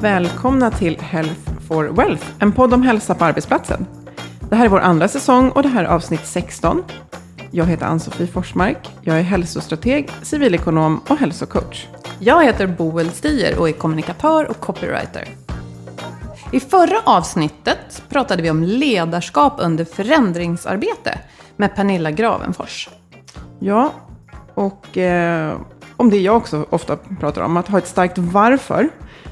Välkomna till Health for Wealth, en podd om hälsa på arbetsplatsen. Det här är vår andra säsong och det här är avsnitt 16. Jag heter Ann-Sofie Forsmark. Jag är hälsostrateg, civilekonom och hälsocoach. Jag heter Boel Stier och är kommunikatör och copywriter. I förra avsnittet pratade vi om ledarskap under förändringsarbete med Pernilla Gravenfors. Ja, och eh, om det jag också ofta pratar om, att ha ett starkt varför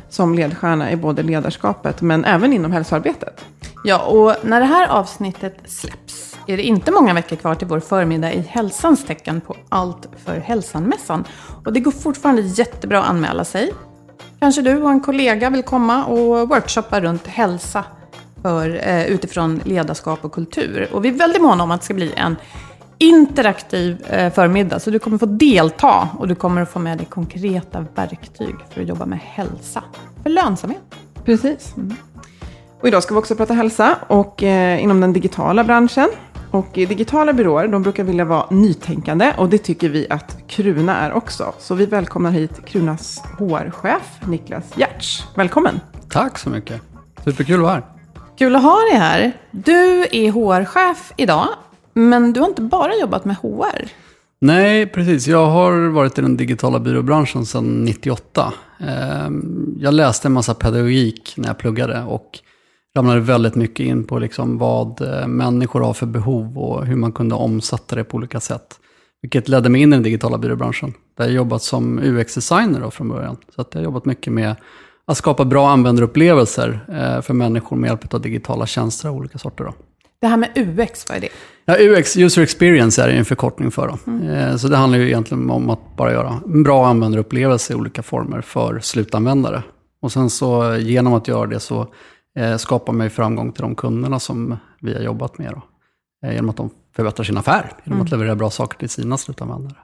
som ledstjärna i både ledarskapet men även inom hälsoarbetet. Ja, och när det här avsnittet släpps är det inte många veckor kvar till vår förmiddag i hälsans tecken på Allt för hälsan-mässan. Och det går fortfarande jättebra att anmäla sig. Kanske du och en kollega vill komma och workshoppa runt hälsa för, eh, utifrån ledarskap och kultur. Och vi är väldigt måna om att det ska bli en interaktiv eh, förmiddag. Så du kommer få delta och du kommer att få med dig konkreta verktyg för att jobba med hälsa. För lönsamhet. Precis. Mm. Och idag ska vi också prata hälsa och eh, inom den digitala branschen. Och digitala byråer, de brukar vilja vara nytänkande och det tycker vi att Kruna är också. Så vi välkomnar hit Krunas HR-chef Niklas Giertz. Välkommen! Tack så mycket. Superkul att vara här. Kul att ha dig här. Du är HR-chef idag, men du har inte bara jobbat med HR. Nej, precis. Jag har varit i den digitala byråbranschen sedan 98. Ehm, jag läste en massa pedagogik när jag pluggade och ramlade väldigt mycket in på liksom vad eh, människor har för behov och hur man kunde omsätta det på olika sätt. Vilket ledde mig in i den digitala byråbranschen. Där jag jobbat som UX-designer från början. Så att jag har jobbat mycket med att skapa bra användarupplevelser eh, för människor med hjälp av digitala tjänster av olika sorter. Då. Det här med UX, vad är det? Ja, UX, User Experience, är en förkortning för. Då. Mm. Så det handlar ju egentligen om att bara göra en bra användarupplevelse i olika former för slutanvändare. Och sen så genom att göra det så eh, skapar man ju framgång till de kunderna som vi har jobbat med. Då. Eh, genom att de förbättrar sin affär, genom att Mm. leverera bra saker till sina slutanvändare.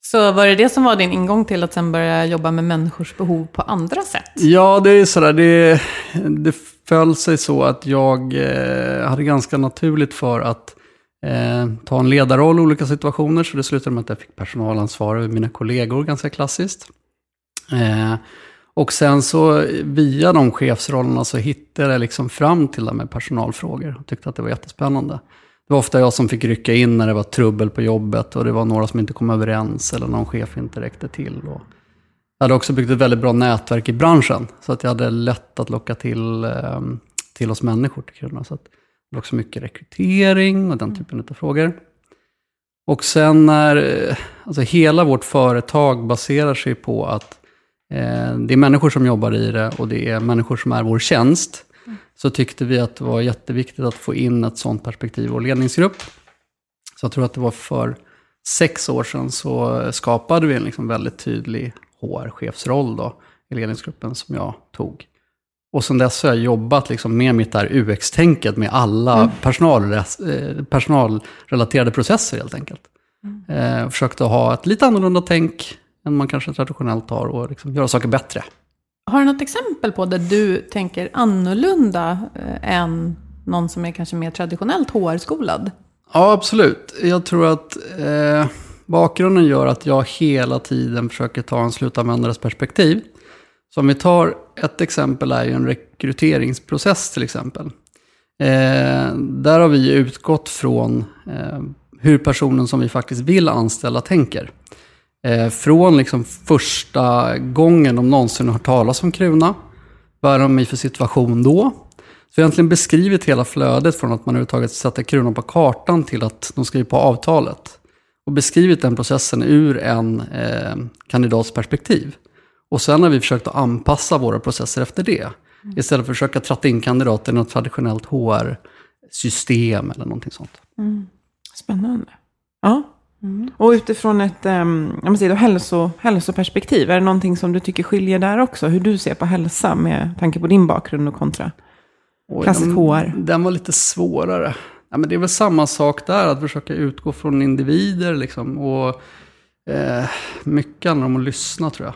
Så var det det som var din ingång till att sen börja jobba med människors behov på andra sätt? Ja, det är sådär. Det, det föll sig så att jag eh, hade ganska naturligt för att eh, ta en ledarroll i olika situationer. Så det slutade med att jag fick personalansvar över mina kollegor, ganska klassiskt. Eh, och sen så via de chefsrollerna så hittade jag liksom fram till det med personalfrågor. Jag tyckte att det var jättespännande. Det var ofta jag som fick rycka in när det var trubbel på jobbet och det var några som inte kom överens eller någon chef inte räckte till. Och jag hade också byggt ett väldigt bra nätverk i branschen, så att jag hade lätt att locka till, eh, till oss människor till Kiruna. Så att det var också mycket rekrytering och den typen av frågor. Och sen när, eh, alltså hela vårt företag baserar sig på att eh, det är människor som jobbar i det och det är människor som är vår tjänst, så tyckte vi att det var jätteviktigt att få in ett sådant perspektiv i vår ledningsgrupp. Så jag tror att det var för sex år sedan så skapade vi en liksom väldigt tydlig HR-chefsroll då, i ledningsgruppen som jag tog. Och sen dess har jag jobbat liksom med mitt där UX-tänket med alla mm. personal, eh, personalrelaterade processer helt enkelt. Mm. Eh, försökt att ha ett lite annorlunda tänk än man kanske traditionellt har och liksom göra saker bättre. Har du något exempel på där du tänker annorlunda eh, än någon som är kanske mer traditionellt HR-skolad? Ja, absolut. Jag tror att eh, bakgrunden gör att jag hela tiden försöker ta en slutanvändares perspektiv. Så om vi tar ett exempel är ju en rekryteringsprocess till exempel. Eh, där har vi utgått från eh, hur personen som vi faktiskt vill anställa tänker. Eh, från liksom första gången de någonsin har hört talas om Kruna. Vad är de i för situation då? Så vi har egentligen beskrivit hela flödet från att man överhuvudtaget sätter Kruna på kartan till att de skriver på avtalet. Och beskrivit den processen ur en eh, kandidats perspektiv. Och sen har vi försökt att anpassa våra processer efter det. Mm. Istället för att försöka tratta in kandidater i något traditionellt HR-system eller någonting sånt. Mm. Spännande. Ja. Mm. Och utifrån ett um, jag säga, hälso, hälsoperspektiv, är det någonting som du tycker skiljer där också? Hur du ser på hälsa med tanke på din bakgrund och kontra klassisk HR? Den var lite svårare. Ja, men det är väl samma sak där, att försöka utgå från individer. Liksom, och eh, Mycket handlar om att lyssna tror jag.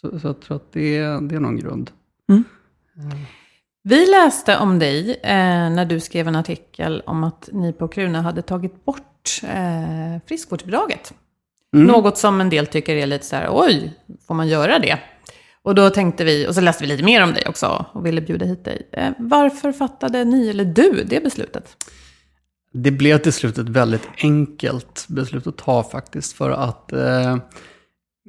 Så, så jag tror att det, det är någon grund. Mm. Mm. Vi läste om dig eh, när du skrev en artikel om att ni på Kruna hade tagit bort eh, friskvårdsbidraget. Mm. Något som en del tycker är lite så här, oj, får man göra det? Och då tänkte vi, och så läste vi lite mer om dig också och ville bjuda hit dig. Eh, varför fattade ni, eller du, det beslutet? Det blev till slut ett väldigt enkelt beslut att ta faktiskt. För att eh,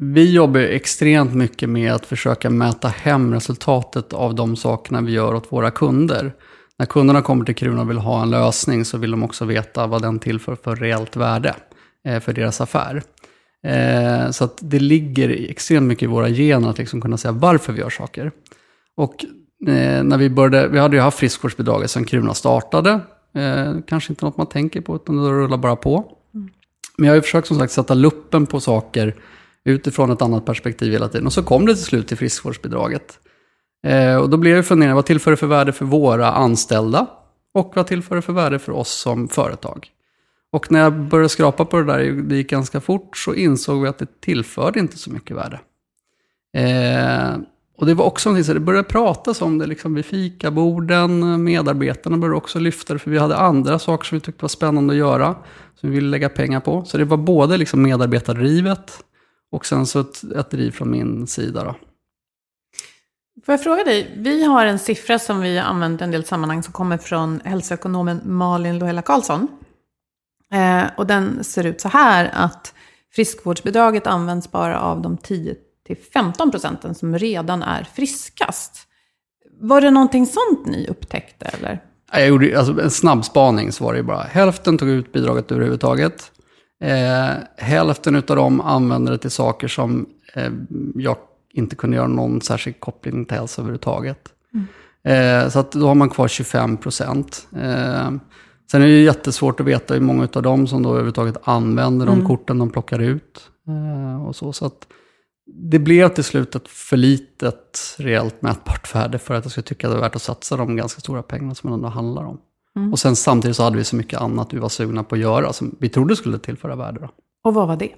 vi jobbar extremt mycket med att försöka mäta hem resultatet av de sakerna vi gör åt våra kunder. När kunderna kommer till Kruna och vill ha en lösning så vill de också veta vad den tillför för reellt värde eh, för deras affär. Eh, så att det ligger extremt mycket i våra gener att liksom kunna säga varför vi gör saker. Och eh, när vi började, vi hade ju haft friskvårdsbidraget sedan Kruna startade kanske inte något man tänker på, utan det rullar bara på. Mm. Men jag har ju försökt som sagt sätta luppen på saker utifrån ett annat perspektiv hela tiden. Och så kom det till slut till friskvårdsbidraget. Eh, och då blev jag fundering, vad tillför det för värde för våra anställda? Och vad tillför det för värde för oss som företag? Och när jag började skrapa på det där, det gick ganska fort, så insåg vi att det tillförde inte så mycket värde. Eh, och det var också någonting, så det började pratas om det liksom vid fikaborden, medarbetarna började också lyfta det, för vi hade andra saker som vi tyckte var spännande att göra, som vi ville lägga pengar på. Så det var både liksom medarbetardrivet, och sen så ett, ett driv från min sida då. Får jag fråga dig, vi har en siffra som vi har använt i en del sammanhang som kommer från hälsoekonomen Malin Lohela Karlsson. Eh, och den ser ut så här att friskvårdsbidraget används bara av de 10 10-15 procenten som redan är friskast. Var det någonting sånt ni upptäckte eller? Jag gjorde alltså, en snabb spaning så var det bara hälften tog ut bidraget överhuvudtaget. Eh, hälften av dem använder det till saker som eh, jag inte kunde göra någon särskild koppling till hälsa överhuvudtaget. Mm. Eh, så att då har man kvar 25 procent. Eh, sen är det jättesvårt att veta hur många av dem som då överhuvudtaget använder mm. de korten de plockar ut. Eh, och så, så att det blev till slut ett för litet reellt mätbart värde för att jag skulle tycka att det var värt att satsa de ganska stora pengarna som det ändå handlar om. Mm. Och sen samtidigt så hade vi så mycket annat vi var sugna på att göra som vi trodde skulle tillföra värde. Då. Och vad var det?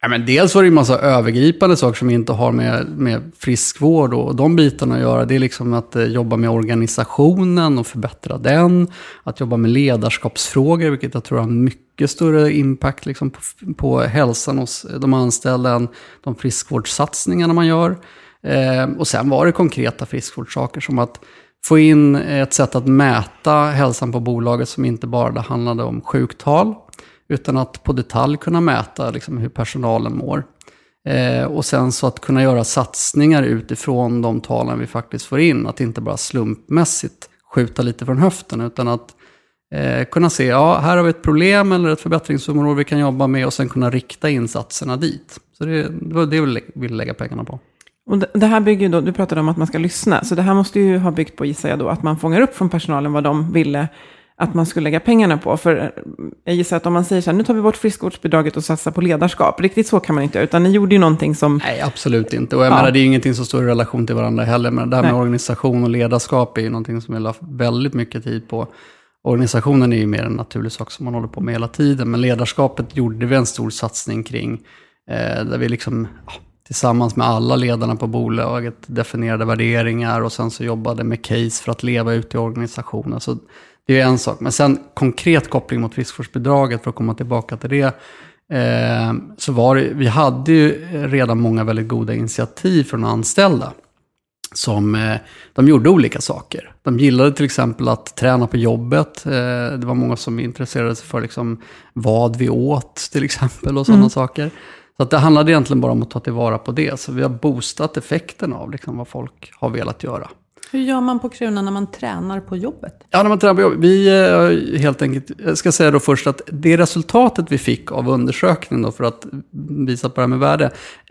Ja, men dels var det en massa övergripande saker som inte har med, med friskvård och de bitarna att göra. Det är liksom att eh, jobba med organisationen och förbättra den. Att jobba med ledarskapsfrågor, vilket jag tror har mycket större impact liksom, på, på hälsan hos de anställda än de friskvårdssatsningarna man gör. Eh, och sen var det konkreta friskvårdssaker som att få in ett sätt att mäta hälsan på bolaget som inte bara handlade om sjuktal, utan att på detalj kunna mäta liksom, hur personalen mår. Eh, och sen så att kunna göra satsningar utifrån de talen vi faktiskt får in, att inte bara slumpmässigt skjuta lite från höften, utan att eh, kunna se, ja, här har vi ett problem eller ett förbättringsområde vi kan jobba med och sen kunna rikta insatserna dit. Så det, det var det vi ville lägga pengarna på. Och det här bygger då, du pratade om att man ska lyssna, så det här måste ju ha byggt på, gissar jag då, att man fångar upp från personalen vad de ville att man skulle lägga pengarna på. För jag gissar att om man säger så här, nu tar vi bort friskvårdsbidraget och satsar på ledarskap. Riktigt så kan man inte göra, utan ni gjorde ju någonting som... Nej, absolut inte. Och jag ja. menar, det är ingenting som står i relation till varandra heller. Men det här med Nej. organisation och ledarskap är ju någonting som jag la väldigt mycket tid på. Organisationen är ju mer en naturlig sak som man håller på med hela tiden. Men ledarskapet gjorde vi en stor satsning kring. Eh, där vi liksom, tillsammans med alla ledarna på bolaget definierade värderingar och sen så jobbade med case för att leva ut i organisationen. Så det är en sak. Men sen konkret koppling mot friskvårdsbidraget, för att komma tillbaka till det, eh, så var det, vi hade ju redan många väldigt goda initiativ från anställda. Som, eh, de gjorde olika saker. De gillade till exempel att träna på jobbet. Eh, det var många som intresserade sig för liksom, vad vi åt till exempel och sådana mm. saker. Så det handlade egentligen bara om att ta tillvara på det. Så vi har boostat effekten av liksom, vad folk har velat göra. Hur gör man på Kruna när man tränar på jobbet? Ja, när man tränar på jobbet. Vi eh, helt enkelt, jag ska säga då först att det resultatet vi fick av undersökningen då för att visa på det här med värde.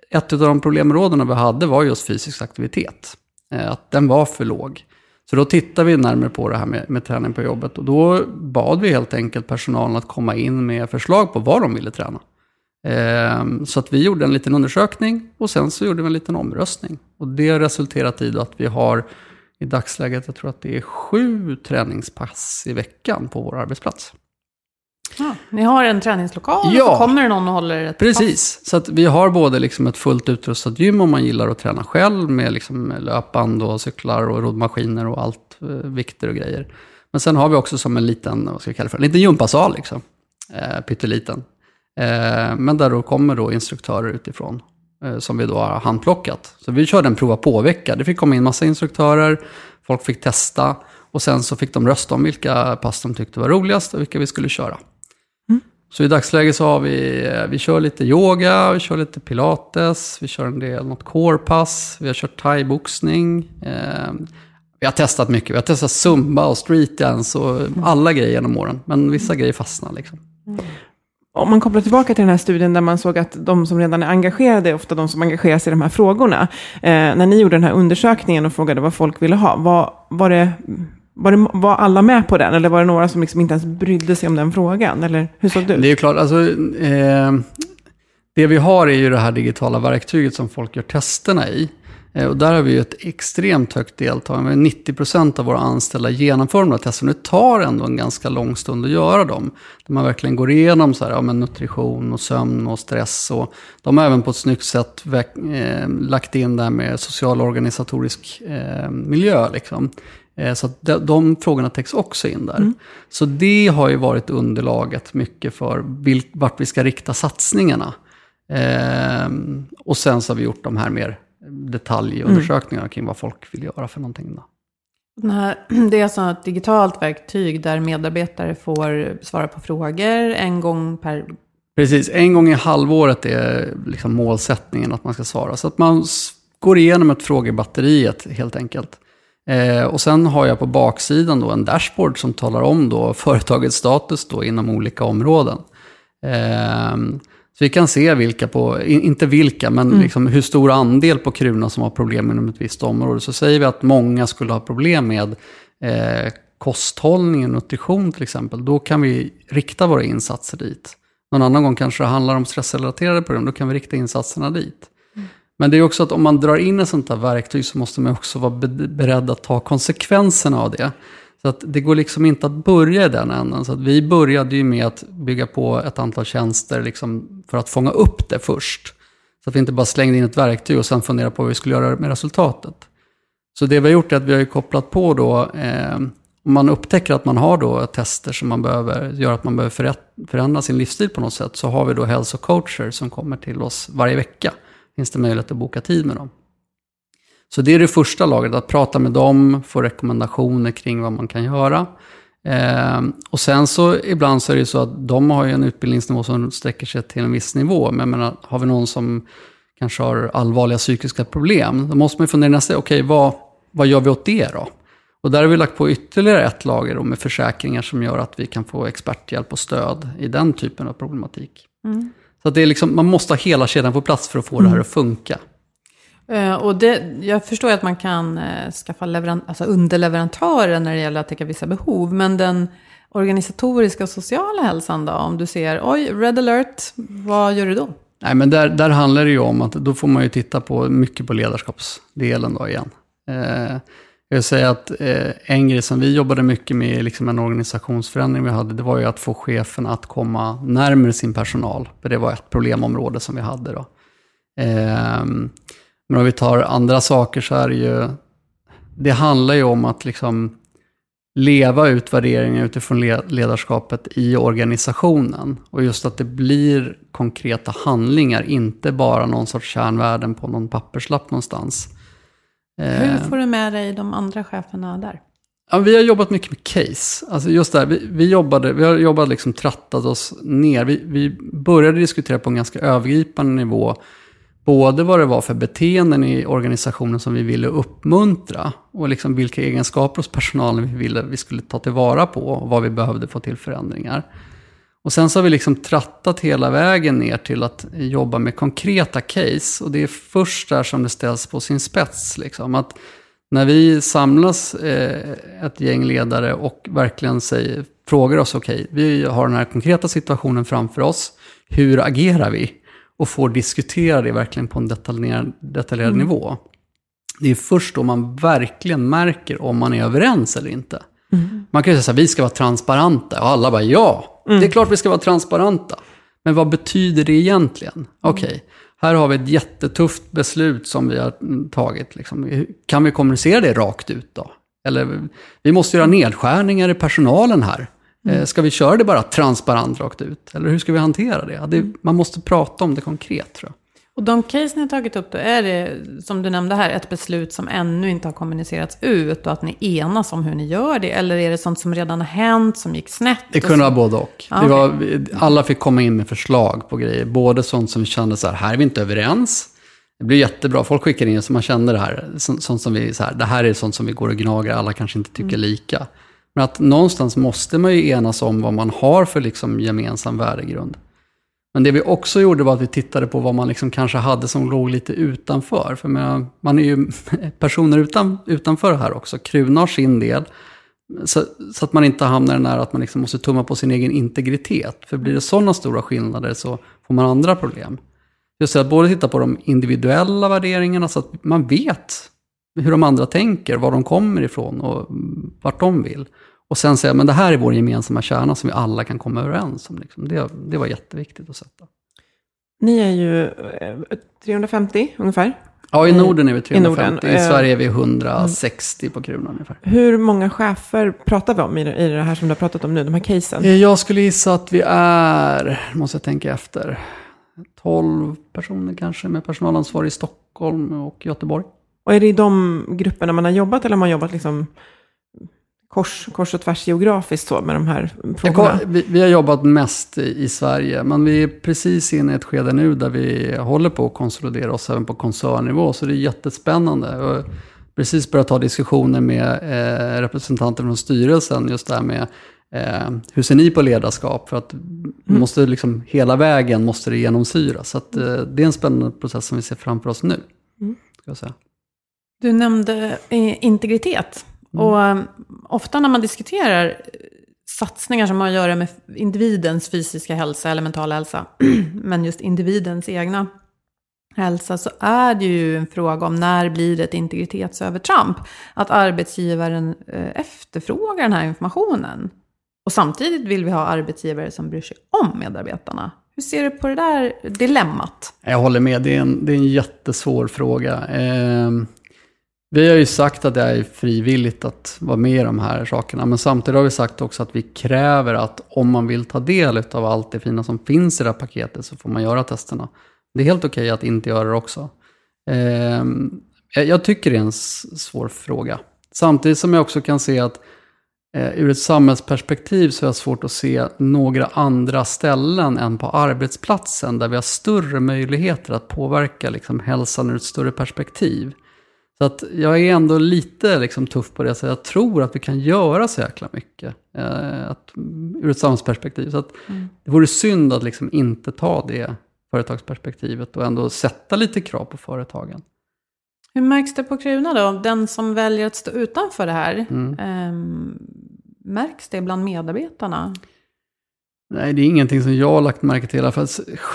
Ett av de problemområdena vi hade var just fysisk aktivitet. Eh, att den var för låg. Så då tittade vi närmare på det här med, med träning på jobbet. Och då bad vi helt enkelt personalen att komma in med förslag på vad de ville träna. Ehm, så att vi gjorde en liten undersökning och sen så gjorde vi en liten omröstning. Och det resulterat i att vi har i dagsläget, jag tror att det är sju träningspass i veckan på vår arbetsplats. Ja, ni har en träningslokal ja, och så kommer det någon och håller ett Precis, pass. så att vi har både liksom ett fullt utrustat gym om man gillar att träna själv med liksom löpband och cyklar och roddmaskiner och allt, eh, vikter och grejer. Men sen har vi också som en liten, vad ska jag kalla för, en liten gympasal liksom, eh, pytteliten. Eh, men där då kommer då instruktörer utifrån som vi då har handplockat. Så vi körde en prova på-vecka. Det fick komma in massa instruktörer, folk fick testa och sen så fick de rösta om vilka pass de tyckte var roligast och vilka vi skulle köra. Mm. Så i dagsläget så har vi, eh, vi kör lite yoga, vi kör lite pilates, vi kör en del något core-pass, vi har kört thaiboxning. Eh, vi har testat mycket, vi har testat zumba och streetdance och alla grejer genom åren. Men vissa grejer fastnar liksom. Mm om man kopplar tillbaka till den här studien där man såg att de som redan är engagerade är ofta de som engagerar sig i de här frågorna. Eh, när ni gjorde den här undersökningen och frågade vad folk ville ha, var, var, det, var, det, var alla med på den? Eller var det några som liksom inte ens brydde sig om den frågan? Eller hur såg det ut? Det är ju klart, alltså, eh, det vi har är ju det här digitala verktyget som folk gör testerna i. Eh, och där har vi ju ett extremt högt deltagande. 90% av våra anställda genomför de här testerna. Det tar ändå en ganska lång stund att göra dem. Där man verkligen går igenom så här, ja, men nutrition och sömn och stress. Och de har även på ett snyggt sätt eh, lagt in det här med social och organisatorisk eh, miljö. Liksom. Så att de, de, frågorna täcks också in där. Mm. Så det har ju varit underlaget mycket för vart vi ska rikta satsningarna. Eh, och sen så har vi gjort de här mer detaljundersökningar mm. kring vad folk vill göra för någonting. Då. Det är alltså ett digitalt verktyg där medarbetare får svara på frågor en gång per... Precis, en gång i halvåret är liksom målsättningen att man ska svara. Så att man går igenom ett frågebatteriet helt enkelt. Eh, och sen har jag på baksidan då en dashboard som talar om då företagets status då inom olika områden. Eh, så vi kan se vilka på, inte vilka, men mm. liksom hur stor andel på Kruna som har problem inom ett visst område. Så säger vi att många skulle ha problem med eh, kosthållning och nutrition till exempel. Då kan vi rikta våra insatser dit. Någon annan gång kanske det handlar om stressrelaterade problem, då kan vi rikta insatserna dit. Mm. Men det är också att om man drar in ett sånt här verktyg så måste man också vara beredd att ta konsekvenserna av det. Så att det går liksom inte att börja i den änden. Så att vi började ju med att bygga på ett antal tjänster liksom för att fånga upp det först. Så att vi inte bara slängde in ett verktyg och sen funderade på vad vi skulle göra med resultatet. Så det vi har gjort är att vi har kopplat på då, eh, om man upptäcker att man har då tester som man behöver, gör att man behöver förändra sin livsstil på något sätt, så har vi då hälsocoacher som kommer till oss varje vecka. Finns det möjlighet att boka tid med dem. Så det är det första lagret, att prata med dem, få rekommendationer kring vad man kan göra. Eh, och sen så ibland så är det så att de har ju en utbildningsnivå som sträcker sig till en viss nivå. Men jag menar, har vi någon som kanske har allvarliga psykiska problem, då måste man fundera nästa, okej okay, vad, vad gör vi åt det då? Och där har vi lagt på ytterligare ett lager då, med försäkringar som gör att vi kan få experthjälp och stöd i den typen av problematik. Mm. Så det är liksom, man måste ha hela kedjan på plats för att få mm. det här att funka. Eh, och det, jag förstår att man kan eh, skaffa leveran, alltså underleverantörer när det gäller att täcka vissa behov. Men den organisatoriska och sociala hälsan då? Om du ser, oj, red alert, vad gör du då? Nej, men där, där handlar det ju om att då får man ju titta på mycket på ledarskapsdelen då igen. Eh, jag vill säga att eh, en grej som vi jobbade mycket med, liksom en organisationsförändring vi hade, det var ju att få chefen att komma närmare sin personal. För det var ett problemområde som vi hade då. Eh, men om vi tar andra saker så är det ju, det handlar ju om att liksom leva ut värderingar utifrån ledarskapet i organisationen. Och just att det blir konkreta handlingar, inte bara någon sorts kärnvärden på någon papperslapp någonstans. Hur eh, får du med dig de andra cheferna där? Ja, vi har jobbat mycket med case. Alltså just där, vi, vi, jobbade, vi har jobbat liksom trattat oss ner. Vi, vi började diskutera på en ganska övergripande nivå både vad det var för beteenden i organisationen som vi ville uppmuntra och liksom vilka egenskaper hos personalen vi ville vi skulle ta tillvara på och vad vi behövde få till förändringar. Och sen så har vi liksom trattat hela vägen ner till att jobba med konkreta case och det är först där som det ställs på sin spets. Liksom. Att när vi samlas eh, ett gäng ledare och verkligen säger, frågar oss, okej, okay, vi har den här konkreta situationen framför oss, hur agerar vi? Och får diskutera det verkligen på en detaljerad, detaljerad mm. nivå. Det är först då man verkligen märker om man är överens eller inte. Mm. Man kan ju säga att vi ska vara transparenta och alla bara ja, mm. det är klart vi ska vara transparenta. Men vad betyder det egentligen? Mm. Okej, okay, här har vi ett jättetufft beslut som vi har tagit. Liksom. Kan vi kommunicera det rakt ut då? Eller vi måste göra nedskärningar i personalen här. Mm. Ska vi köra det bara transparent rakt ut? Eller hur ska vi hantera det? det? Man måste prata om det konkret tror jag. Och de case ni har tagit upp då, är det som du nämnde här, ett beslut som ännu inte har kommunicerats ut och att ni enas om hur ni gör det? Eller är det sånt som redan har hänt, som gick snett? Det kunde vara både och. Ah, okay. var, alla fick komma in med förslag på grejer. Både sånt som vi kände så här, här är vi inte överens. Det blir jättebra, folk skickar in så man känner det här, sånt som vi, så här, det här är sånt som vi går och gnager, alla kanske inte tycker mm. lika. Men att någonstans måste man ju enas om vad man har för liksom gemensam värdegrund. Men det vi också gjorde var att vi tittade på vad man liksom kanske hade som låg lite utanför. För man, man är ju personer utan, utanför här också. Kruna har sin del. Så, så, att man inte hamnar i den här att man liksom måste tumma på sin egen integritet. För blir det sådana stora skillnader så får man andra problem. Just det, att både titta på de individuella värderingarna så att man vet hur de andra tänker, var de kommer ifrån och vart de vill. Och sen säga, men det här är vår gemensamma kärna som vi alla kan komma överens om. Liksom. Det, det var jätteviktigt att sätta. Ni är ju 350 eh, ungefär. Ja, i Norden är vi 350. I, I eh, Sverige är vi 160 på Kruna ungefär. Hur många chefer pratar vi om i det här som du har pratat om nu, de här casen? Eh, jag skulle gissa att vi är, måste jag tänka efter, 12 personer kanske med personalansvar i Stockholm och Göteborg. Och är det i de grupperna man har jobbat eller har man jobbat liksom kors, kors och tvärs geografiskt så med de här frågorna? Vi, vi, har jobbat mest i, Sverige, men vi är precis inne i ett skede nu där vi håller på att konsolidera oss även på koncernnivå, så det är jättespännande. Och precis börjat ta diskussioner med eh, representanter från styrelsen, just det här med eh, hur ser ni på ledarskap? För att mm. måste liksom, hela vägen måste det genomsyra. Så att, eh, det är en spännande process som vi ser framför oss nu. Mm. Ska jag säga. Du nämnde eh, integritet. Mm. Och um, ofta när man diskuterar eh, satsningar som har att göra med individens fysiska hälsa eller mentala hälsa, men just individens egna hälsa, så är det ju en fråga om när blir det ett integritetsövertramp? Att arbetsgivaren eh, efterfrågar den här informationen. Och samtidigt vill vi ha arbetsgivare som bryr sig om medarbetarna. Hur ser du på det där dilemmat? Jag håller med, det är en, det är en jättesvår fråga. Eh, vi har ju sagt att det är frivilligt att vara med i de här sakerna, men samtidigt har vi sagt också att vi kräver att om man vill ta del av allt det fina som finns i det här paketet så får man göra testerna. Det är helt okej okay att inte göra det också. Ehm, jag tycker det är en svår fråga. Samtidigt som jag också kan se att eh, ur ett samhällsperspektiv så är det svårt att se några andra ställen än på arbetsplatsen där vi har större möjligheter att påverka liksom, hälsan ur ett större perspektiv. Så att jag är ändå lite liksom tuff på det, så jag tror att vi kan göra så jäkla mycket eh, att, ur ett samhällsperspektiv. Så att mm. det vore synd att liksom inte ta det företagsperspektivet och ändå sätta lite krav på företagen. Hur märks det på Kruna då, den som väljer att stå utanför det här? Mm. Um, Märks det bland medarbetarna? Nej, det är ingenting som jag har lagt märke till. För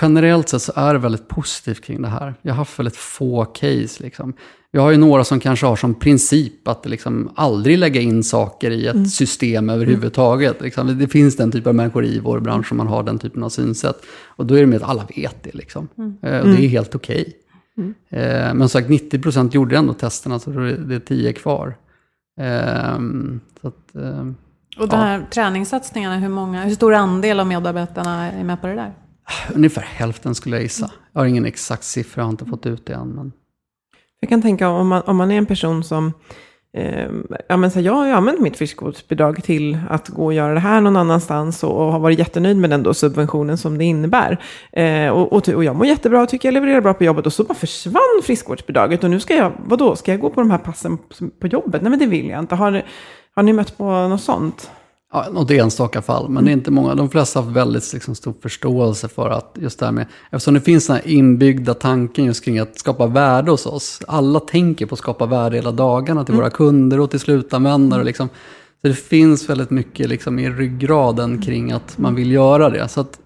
generellt sett så är det väldigt positivt kring det här. Jag har haft väldigt få case. Liksom. Vi har ju några som kanske har som princip att liksom aldrig lägga in saker i ett mm. system överhuvudtaget. Liksom. Det finns den typen av människor i vår bransch som man har den typen av synsätt. Och då är det med att alla vet det. Liksom. Mm. Eh, och det är mm. helt okej. Okay. Mm. Eh, men som sagt, 90% gjorde ändå testerna, så det är 10 kvar. Ehm, så att, ehm, och de här ja. träningssatsningarna, hur, många, hur stor andel av medarbetarna är med på det där? Ungefär hälften skulle jag gissa. Jag har ingen exakt siffra, jag har inte fått ut det än. Men... Jag kan tänka om man, om man är en person som Eh, ja, men så jag har ju använt mitt friskvårdsbidrag till att gå och göra det här någon annanstans och, och har varit jättenöjd med den då subventionen som det innebär. Eh, och, och, och, jag mår jättebra och tycker jag levererar bra på jobbet och så bara försvann friskvårdsbidraget och nu ska jag, vadå, ska jag gå på de här passen på jobbet? Nej men det vill jag inte. Har, har ni mött på något sånt? Ja, något enstaka fall, men det är inte många. De flesta har väldigt liksom, stor förståelse för att just det här med, eftersom det finns den här inbyggda tanken just kring att skapa värde hos oss. Alla tänker på att skapa värde hela dagarna till mm. våra kunder och till slutanvändare. Mm. Liksom. Så det finns väldigt mycket liksom, i ryggraden kring att man vill göra det. Så att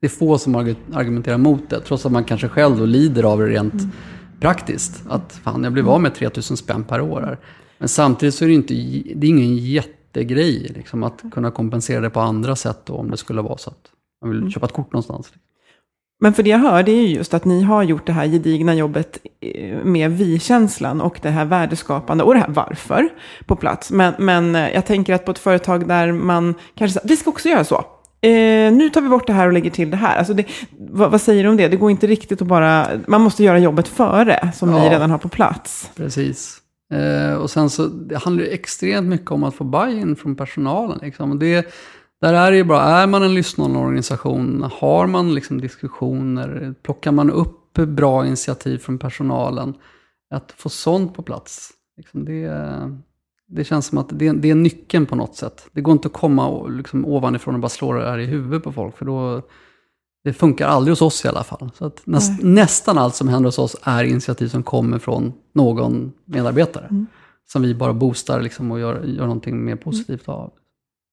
det är få som argumenterar mot det, trots att man kanske själv lider av det rent mm. praktiskt. Att fan, jag blev av med 3000 spänn per år här. Men samtidigt så är det, inte, det är ingen jättegrej liksom, att kunna kompensera det på andra sätt då, om det skulle vara så att man vill mm. köpa ett kort någonstans. Men för det jag hör, det är ju just att ni har gjort det här gedigna jobbet eh, med vi-känslan och det här värdeskapande och det här varför på plats. Men, men eh, jag tänker att på ett företag där man kanske säger, vi ska också göra så. Eh, nu tar vi bort det här och lägger till det här. Alltså det, vad, vad, säger du om det? Det går inte riktigt att bara, man måste göra jobbet före, som ja, ni redan har på plats. Precis. Eh, och sen så, det handlar extremt mycket om att få buy-in från personalen. Liksom. Det, där är det ju bra, är man en lyssnande organisation, har man liksom diskussioner, plockar man upp bra initiativ från personalen, att få sånt på plats. Liksom det, det känns som att det, det är nyckeln på något sätt. Det går inte att komma liksom ovanifrån och bara slå det här i huvudet på folk, för då, det funkar aldrig hos oss i alla fall. Så att näst, nästan allt som händer hos oss är initiativ som kommer från någon medarbetare. Mm. Som vi bara boostar liksom och gör, gör någonting mer positivt av.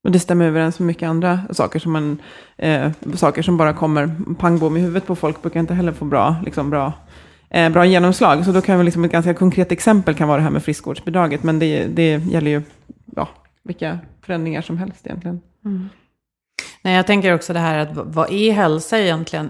Och det stämmer överens med mycket andra saker som, man, eh, saker som bara kommer pang bom i huvudet på folk brukar inte heller få bra, liksom bra, eh, bra genomslag. Så då kan vi liksom ett ganska konkret exempel kan vara det här med friskvårdsbidraget. Men det, det gäller ju ja, vilka förändringar som helst egentligen. Mm. Nej, jag tänker också det här att vad är hälsa egentligen?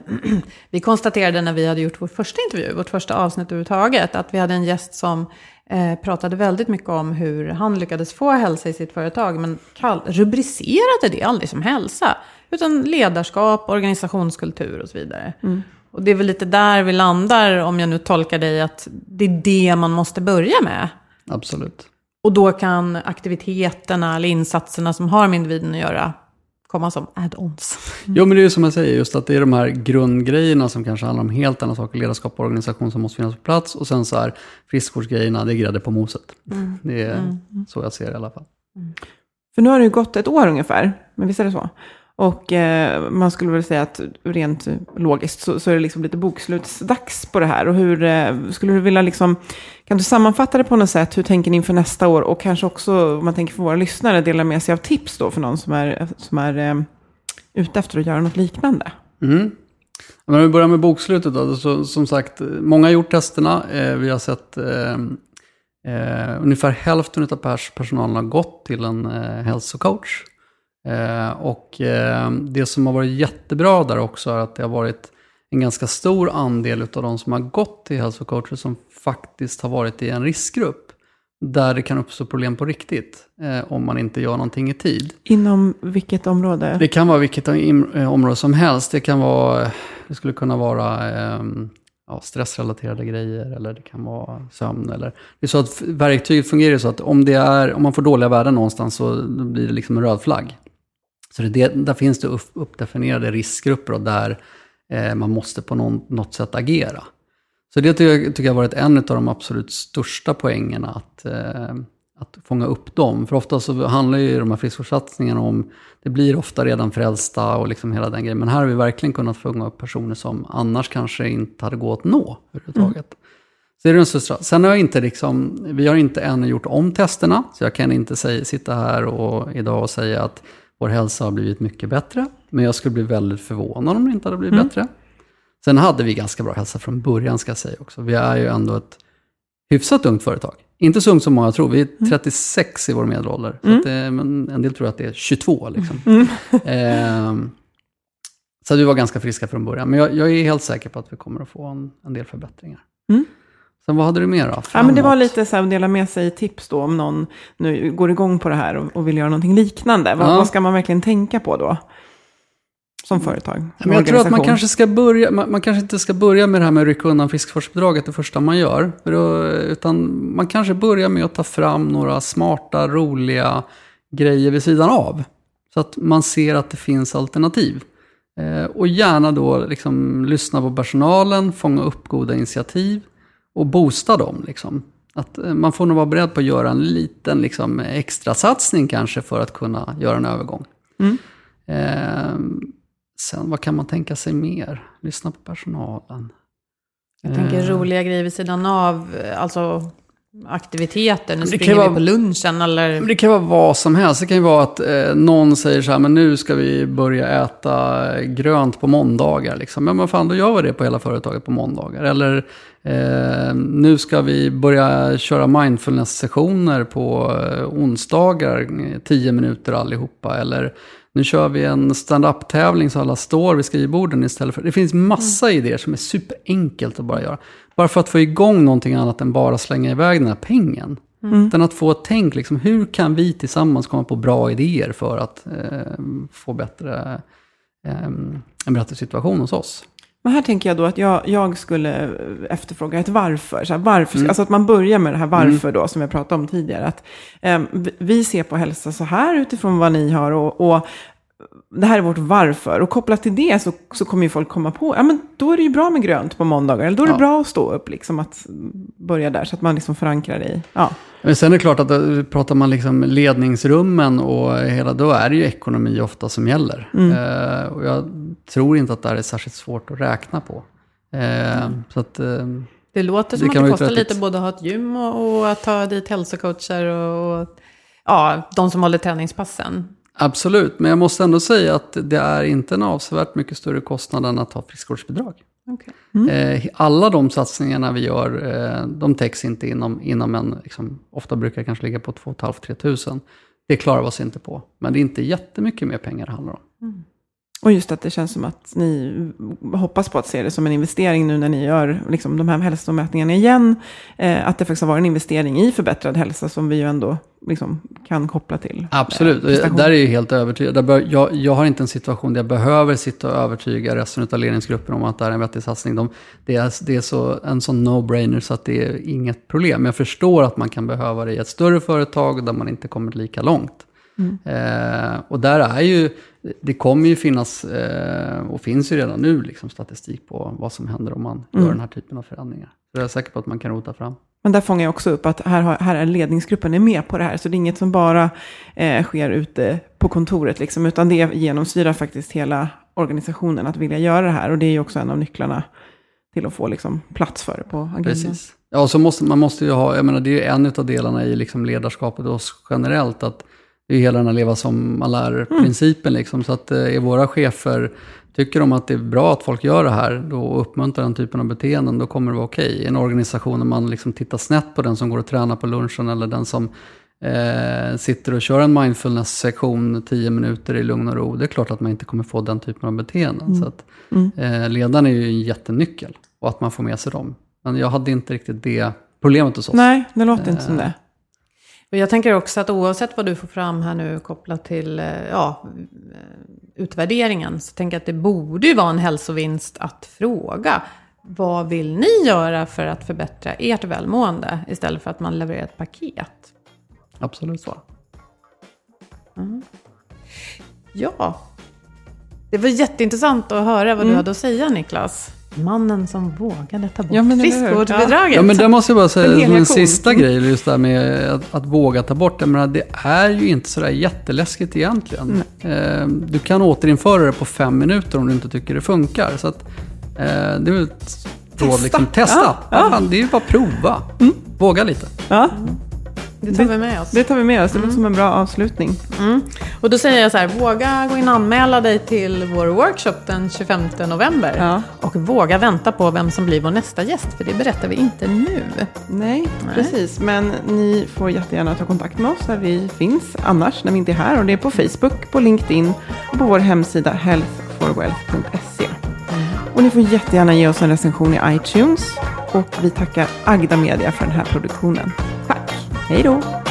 vi konstaterade när vi hade gjort vår första intervju, vårt första avsnitt överhuvudtaget, att vi hade en gäst som eh, pratade väldigt mycket om hur han lyckades få hälsa i sitt företag, men rubricerade det aldrig som hälsa, utan ledarskap, organisationskultur och så vidare. Mm. Och det är väl lite där vi landar, om jag nu tolkar dig, att det är det man måste börja med. Absolut. Och då kan aktiviteterna eller insatserna som har med individen att göra komma som add-ons. Mm. Jo, men det är ju som jag säger, just att det är de här grundgrejerna som kanske handlar om helt andra saker, ledarskap och organisation som måste finnas på plats. Och sen så här, friskvårdsgrejerna, det är grädde på moset. Mm. Det är mm. så jag ser det i alla fall. Mm. För nu har det ju gått ett år ungefär, men visst är det så? Och eh, man skulle väl säga att rent logiskt så, så, är det liksom lite bokslutsdags på det här. Och hur eh, skulle du vilja liksom, kan du sammanfatta det på något sätt? Hur tänker ni inför nästa år? Och kanske också, om man tänker för våra lyssnare, dela med sig av tips då för någon som är, som är eh, ute efter att göra något liknande. Mm. Men om vi börjar med bokslutet då. Så, som sagt, många har gjort testerna. Eh, vi har sett eh, eh, ungefär hälften av pers personalen har gått till en eh, hälsocoach. Eh, och eh, det som har varit jättebra där också är att det har varit en ganska stor andel av de som har gått till hälsocoacher som faktiskt har varit i en riskgrupp. Där det kan uppstå problem på riktigt eh, om man inte gör någonting i tid. Inom vilket område? Det kan vara vilket område som helst. Det kan vara, det skulle kunna vara ehm, ja, stressrelaterade grejer eller det kan vara sömn. Eller, det är så att verktyget fungerar så att om, det är, om man får dåliga värden någonstans så blir det liksom en röd flagg. Så det, där finns det uppdefinierade riskgrupper och där eh, man måste på någon, något sätt agera. Så det tycker jag, tycker jag varit en av de absolut största poängerna, att, eh, att fånga upp dem. För ofta så handlar ju de här friskvårdssatsningarna om, det blir ofta redan frälsta och liksom hela den grejen. Men här har vi verkligen kunnat fånga upp personer som annars kanske inte hade gått att nå överhuvudtaget. Mm. Så det är den största. Sen har jag inte liksom, vi har inte ännu gjort om testerna, så jag kan inte säga, sitta här och, idag och säga att vår hälsa har blivit mycket bättre. Men jag skulle bli väldigt förvånad om det inte hade blivit Mm. bättre. Sen hade vi ganska bra hälsa från början, ska jag säga också. Vi är ju ändå ett hyfsat ungt företag. Inte så ungt som många tror. Vi är 36 i vår medelålder. Att det, men en del tror att det är 22. Liksom. Ehm, så vi var ganska friska från början. Men jag, jag är helt säker på att vi kommer att få en, en del förbättringar. Mm. Sen vad hade du mer då? Ja, men det var lite så här att dela med sig tips då om någon nu går igång på det här och, och vill göra någonting liknande. Vad, Ja. vad ska man verkligen tänka på då? Som företag? Mm. Men jag tror att man kanske ska börja, man, man kanske inte ska börja med det här med att rycka undan friskvårdsbidraget det första man gör. Då, utan man kanske börjar med att ta fram några smarta, roliga grejer vid sidan av. Så att man ser att det finns alternativ. Eh, och gärna då liksom lyssna på personalen, fånga upp goda initiativ och boosta dem. Liksom. Att eh, man får nog vara beredd på att göra en liten liksom, extra satsning kanske för att kunna göra en övergång. Mm. Eh, sen vad kan man tänka sig mer? Lyssna på personalen. Jag tänker Eh. roliga grejer vid sidan av, alltså aktiviteter. Nu Det kan springer vara- vi på lunchen eller... Det kan vara vad som helst. Det kan ju vara att eh, någon säger så här, men nu ska vi börja äta grönt på måndagar. Liksom. Ja, men fan, då gör vi det på hela företaget på måndagar. Eller eh, nu ska vi börja köra mindfulness-sessioner på eh, onsdagar, eh, tio minuter allihopa. Eller nu kör vi en stand-up-tävling så alla står vid skrivborden istället för... Det finns massa idéer som är superenkelt att bara göra. Bara för att få igång någonting annat än bara slänga iväg den här pengen. Utan att få ett tänk, liksom, hur kan vi tillsammans komma på bra idéer för att eh, få bättre, eh, en bättre situation hos oss? Men här tänker jag då att jag, jag skulle efterfråga ett varför. Så här, varför Mm. Alltså att man börjar med det här varför då, som jag pratade om tidigare. Att, vi- vi ser på hälsa så här utifrån vad ni har och, och det här är vårt varför. Och kopplat till det så, så kommer ju folk komma på, ja men då är det ju bra med grönt på måndagar. Eller då är det Ja. bra att stå upp, liksom att börja där. Så att man liksom förankrar det i, ja. Men sen är det klart att eh, pratar man liksom ledningsrummen och hela, då är det ju ekonomi ofta som gäller. Eh, och jag tror inte att det här är särskilt svårt att räkna på. Eh, Så att, eh, Det låter Det som kan att det vara kostar lite både att ha ett gym och, och att ta dit hälsocoacher och, och ja, de som håller träningspassen. Absolut, men jag måste ändå säga att det är inte en avsevärt mycket större kostnad än att ha friskvårdsbidrag. Okay. Eh, alla de satsningarna vi gör, eh, de täcks inte inom, inom en, liksom, ofta brukar det kanske ligga på 2 500-3 tusen. Det klarar vi oss inte på. Men det är inte jättemycket mer pengar det handlar om. Och just att det känns som att ni hoppas på att se det som en investering nu när ni gör liksom, de här hälsomätningarna igen. Eh, att det faktiskt har varit en investering i förbättrad hälsa som vi ju ändå liksom, kan koppla till. Absolut, eh, och prestation. där är jag helt övertygad. Bör, jag, jag har inte en situation där jag behöver sitta och övertyga resten av ledningsgruppen om att det här är en vettig satsning. De, det är, det är så, en sån no-brainer så att det är inget problem. Jag förstår att man kan behöva det i ett större företag där man inte kommer lika långt. Eh, och där är ju, det kommer ju finnas, eh, och finns ju redan nu, liksom, statistik på vad som händer om man gör den här typen av förändringar. Så jag är säker på att man kan rota fram. Men där fångar jag också upp att här, har, här är ledningsgruppen är med på det här. Så det är inget som bara eh, sker ute på kontoret, liksom, utan det genomsyrar faktiskt hela organisationen att vilja göra det här. Och det är ju också en av nycklarna till att få liksom, plats för det på agendan. Precis. Ja, så måste, man måste ju ha, jag menar det är ju en av delarna i liksom ledarskapet och generellt, att det är ju hela den här leva som man lär-principen. Liksom, så att eh, är våra chefer, tycker de att det är bra att folk gör det här då, och uppmuntrar den typen av beteenden, då kommer det vara okej. I en organisation där man liksom tittar snett på den som går och tränar på lunchen eller den som eh, sitter och kör en mindfulness-sektion tio minuter i lugn och ro, det är klart att man inte kommer få den typen av beteenden. Så att, eh, ledaren är ju en jättenyckel och att man får med sig dem. Men jag hade inte riktigt det problemet hos oss. Nej, det låter inte som det. Och jag tänker också att oavsett vad du får fram här nu kopplat till eh, ja, eh, utvärderingen så tänker jag att det borde ju vara en hälsovinst att fråga vad vill ni göra för att förbättra ert välmående istället för att man levererar ett paket. Absolut så. Ja, det var jätteintressant att höra vad du hade att säga Niklas. Mannen som vågade ta bort Ja, men friskvårdsbidraget. Ja, men det måste jag bara säga som en sista grej, just det här med att, att våga ta bort det. Men det är ju inte sådär jätteläskigt egentligen. Eh, du kan återinföra det på fem minuter om du inte tycker det funkar. Så att, eh, det är väl ett råd. Liksom, testa. Ja, Ja, ja. fan, det är ju bara att prova. Våga lite. Ja, Det tar vi med oss. det tar vi med oss. Det låter som en bra avslutning. Och då säger jag så här, våga gå in och anmäla dig till vår workshop den 25 november. Ja. Och våga vänta på vem som blir vår nästa gäst, för det berättar vi inte nu. Nej, precis. Men ni får jättegärna ta kontakt med oss där vi finns annars när vi inte är här. Och det är på Facebook, på LinkedIn och på vår hemsida healthforwealth.se. Och ni får jättegärna ge oss en recension i iTunes. Och vi tackar Agda Media för den här produktionen. Hej då!